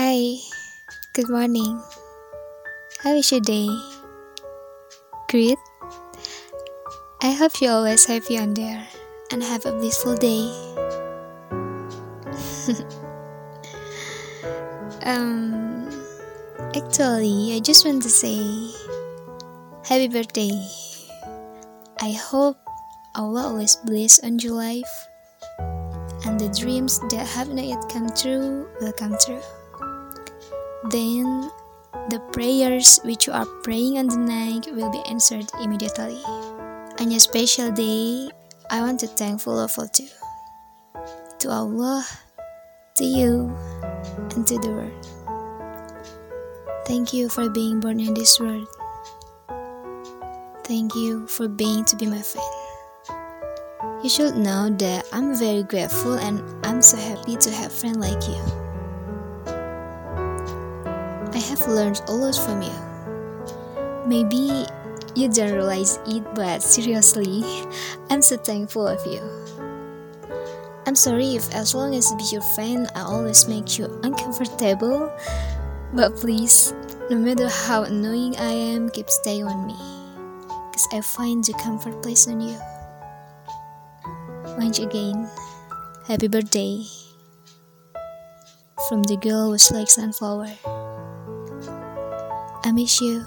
Hi, good morning. How is your day? Great. I hope you always happy on there and have a blissful day. um, actually, I just want to say happy birthday. I hope Allah always bless on your life and the dreams that have not yet come true will come true. Then the prayers which you are praying on the night will be answered immediately. On your special day, I want to thankful of all too. To Allah, to you, and to the world. Thank you for being born in this world. Thank you for being to be my friend. You should know that I'm very grateful and I'm so happy to have friend like you. Have learned a lot from you. Maybe you don't realize it, but seriously, I'm so thankful of you. I'm sorry if as long as be your friend, I always make you uncomfortable, but please, no matter how annoying I am, keep staying on me, cause I find the comfort place on you. Once again, happy birthday from the girl who likes sunflower. i miss you